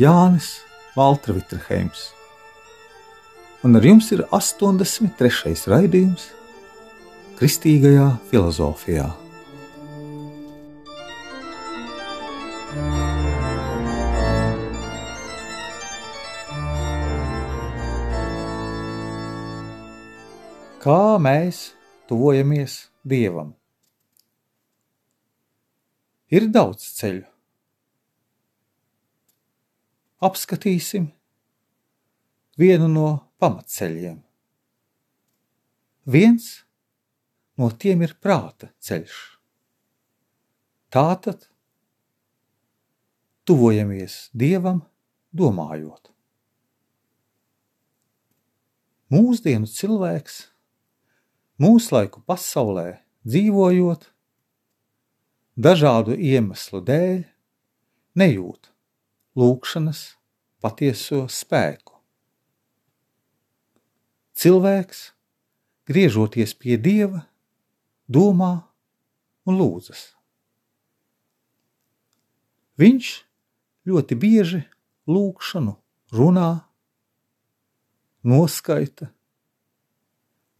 Jānis Valtra Vitrheims, un ar jums ir 83. raidījums Kristīgajā filozofijā. Kā mēs tuvojamies Dievam? Ir daudz ceļu apskatīsim vienu no pamatceļiem. Viens no tiem ir prāta ceļš. Tātad tuvojamies Dievam, domājot. Mūsdienu cilvēks, mūslaiku pasaulē dzīvojot, dažādu iemeslu dēļ, nejūt lūkšanas patieso spēku. Cilvēks, griežoties pie dieva, domā un lūdzas. Viņš ļoti bieži lūkšanu runā, noskaita,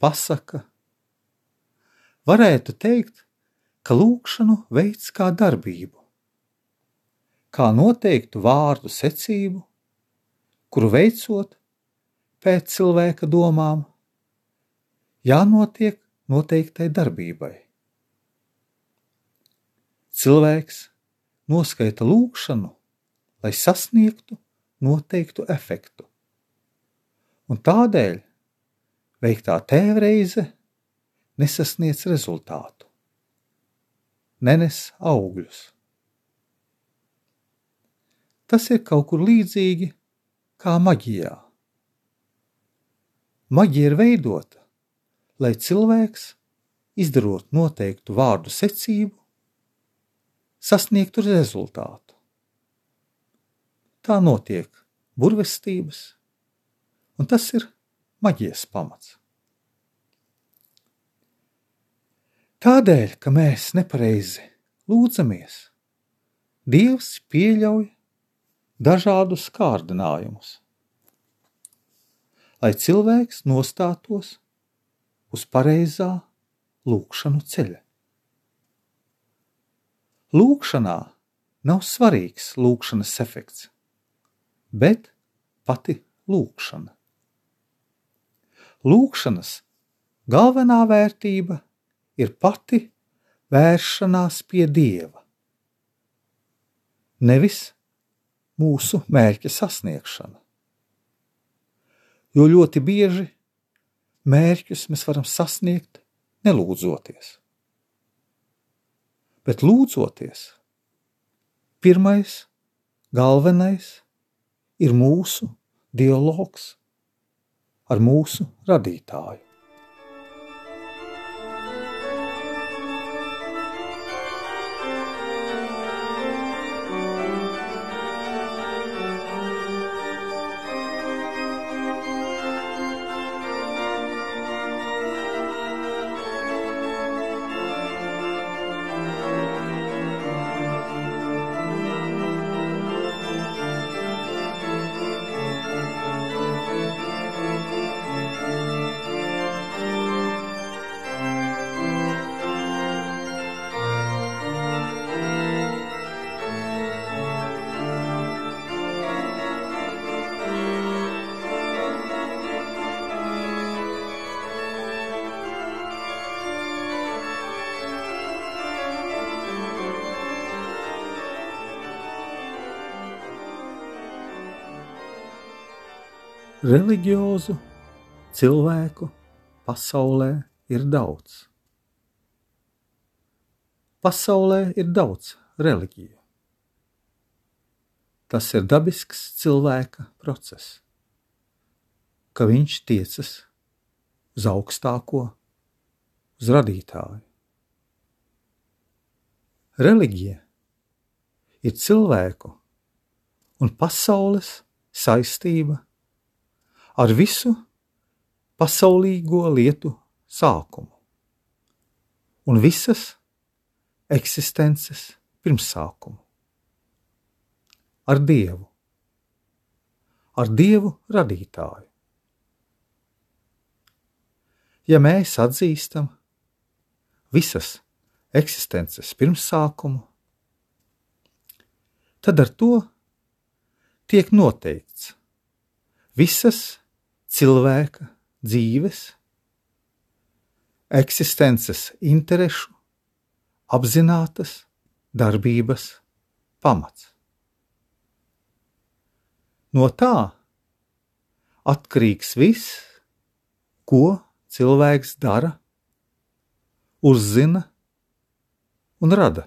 pasaka. Varētu teikt, ka lūkšanu veids kā darbību kā noteiktu vārdu secību, kuru veicot pēc cilvēka domām, jānotiek noteiktai darbībai. Cilvēks noskaita lūkšanu, lai sasniegtu noteiktu efektu, un tādēļ veiktā tēvreize nesasniedz rezultātu, nenes augļus. Tas ir kaut kur līdzīgi kā maģijā. Maģija ir veidota, lai cilvēks, izdarot noteiktu vārdu secību, sasniegtu rezultātu. Tā notiek burvestības, un tas ir maģijas pamats. Tādēļ, ka mēs nepareizi lūdzamies, Dievs pieļauj dažādus kārdinājumus, lai cilvēks nostātos uz pareizā lūkšanu ceļa. Lūkšanā nav svarīgs lūkšanas efekts, bet pati lūkšana. Lūkšanas galvenā vērtība ir pati vēršanās pie Dieva, nevis mūsu mērķa sasniegšana. Jo ļoti bieži mērķus mēs varam sasniegt nelūdzoties. Bet lūdzoties, pirmais, galvenais ir mūsu dialogs ar mūsu radītāju. Reliģiozu cilvēku pasaulē ir daudz. Pasaulē ir daudz reliģiju. Tas ir dabisks cilvēka process, ka viņš tiecas uz augstāko, uz radītāju. Reliģija ir cilvēku un pasaules saistība ar visu pasaulīgo lietu sākumu un visas eksistences pirmsākumu ar Dievu, ar Dievu radītāju. Ja mēs atzīstam visas eksistences pirmsākumu, tad ar to tiek noteikts visas cilvēka dzīves, eksistences interešu, apzinātas darbības pamats. No tā atkarīgs viss, ko cilvēks dara, uzzina un rada.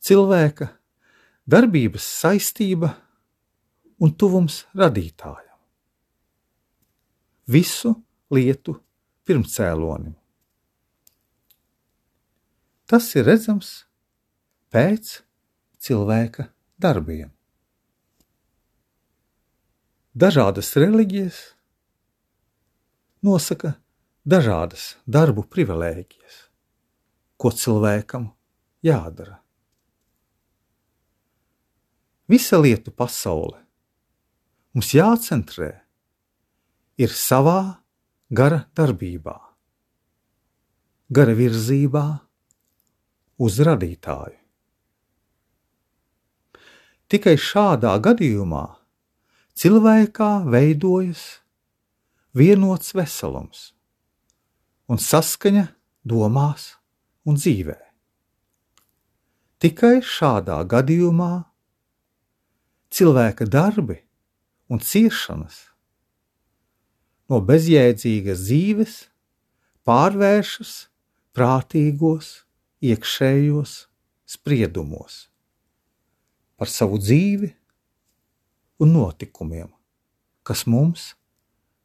Cilvēka darbības saistība un tuvums radītājam. Visu lietu pirmcēlonim. Tas ir redzams pēc cilvēka darbiem. Dažādas reliģijas nosaka dažādas darbu privilēģijas, ko cilvēkam jādara. Visa lietu pasaule mums jācentrē ir savā gara darbībā, gara virzībā uz radītāju. Tikai šādā gadījumā cilvēkā veidojas vienots veselums un saskaņa domās un dzīvē. Tikai šādā gadījumā cilvēka darbi un ciešanas no bezjēdzīgas dzīves pārvēršas prātīgos, iekšējos spriedumos par savu dzīvi un notikumiem, kas mums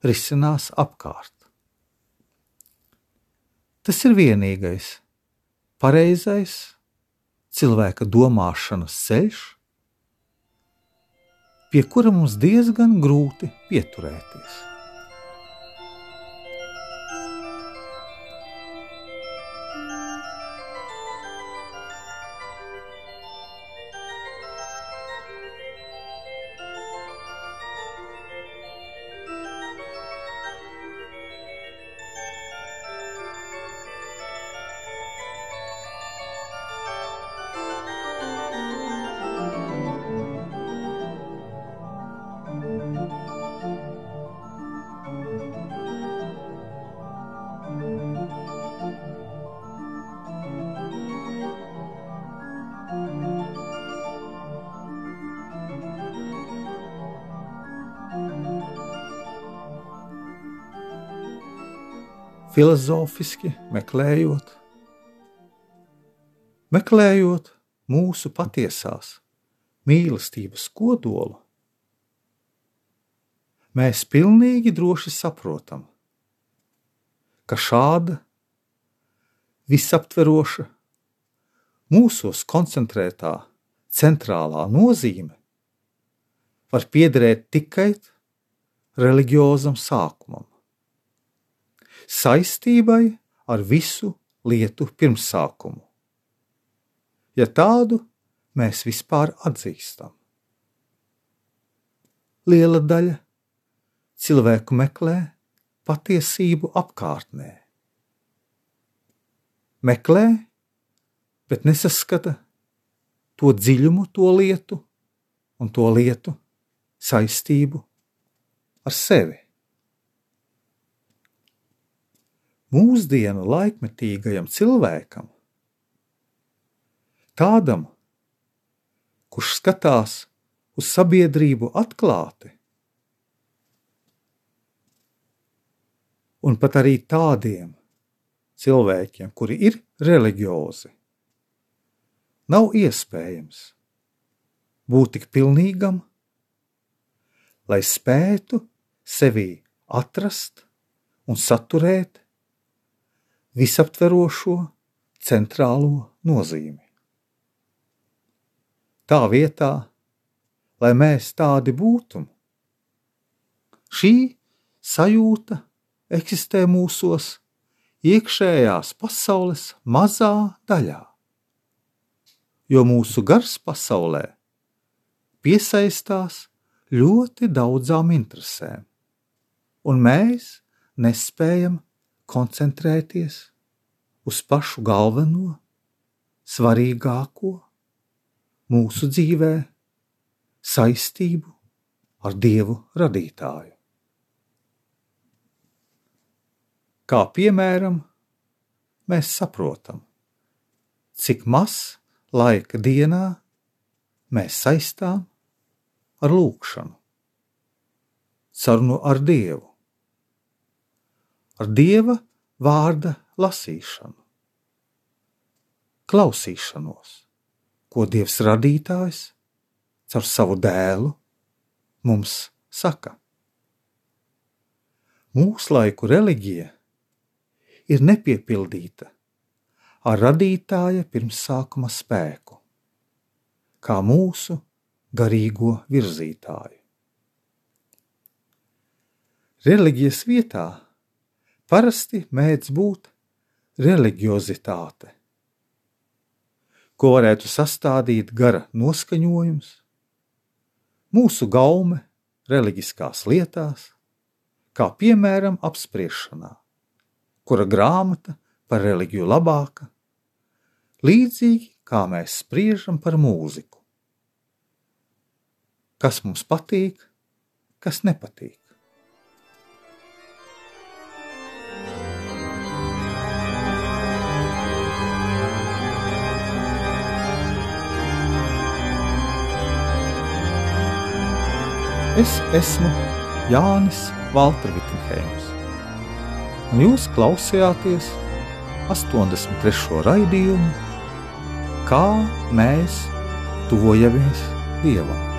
risinās apkārt. Tas ir vienīgais pareizais cilvēka domāšanas ceļš, pie kura mums diezgan grūti pieturēties. Filozofiski meklējot, meklējot mūsu patiesās mīlestības kodolu, mēs pilnīgi droši saprotam, ka šāda visaptveroša, mūsos koncentrētā centrālā nozīme var piederēt tikai reliģiozam sākumam saistībai ar visu lietu pirmsākumu. Ja tādu mēs vispār atzīstam. Liela daļa cilvēku meklē patiesību apkārtnē. Meklē, bet nesaskata to dziļumu, to lietu un to lietu saistību ar sevi. Mūsdienu laikmetīgajam cilvēkam, tādam, kurš skatās uz sabiedrību atklāti, un pat arī tādiem cilvēkiem, kuri ir reliģiozi, nav iespējams būt tik pilnīgam, lai spētu sevī atrast un saturēt visaptverošo centrālo nozīmi. Tā vietā, lai mēs tādi būtu, šī sajūta eksistē mūsos iekšējās pasaules mazā daļā, jo mūsu gars pasaulē piesaistās ļoti daudzām interesēm, un mēs nespējam koncentrēties uz pašu galveno, svarīgāko mūsu dzīvē - saistību ar Dievu radītāju. Kā piemēram, mēs saprotam, cik maz laika dienā mēs saistām ar lūgšanu, sarunu ar Dievu, ar Dieva vārda lasīšanu, klausīšanos, ko Dievs radītājs caur savu dēlu mums saka. Mūsu laiku reliģija ir nepiepildīta ar radītāja pirmsākuma spēku, kā mūsu garīgo virzītāju. Reliģijas vietā parasti mēdz būt reliģiozitāte, ko varētu sastādīt gara noskaņojums, mūsu gaume reliģiskās lietās, kā piemēram apspriešanā, kura grāmata par reliģiju labāka, līdzīgi kā mēs spriežam par mūziku kas mums patīk, kas nepatīk. Es esmu Jānis Valtervitsenheims, un jūs klausījāties 83. raidījumu, kā mēs tuvojamies Dievam.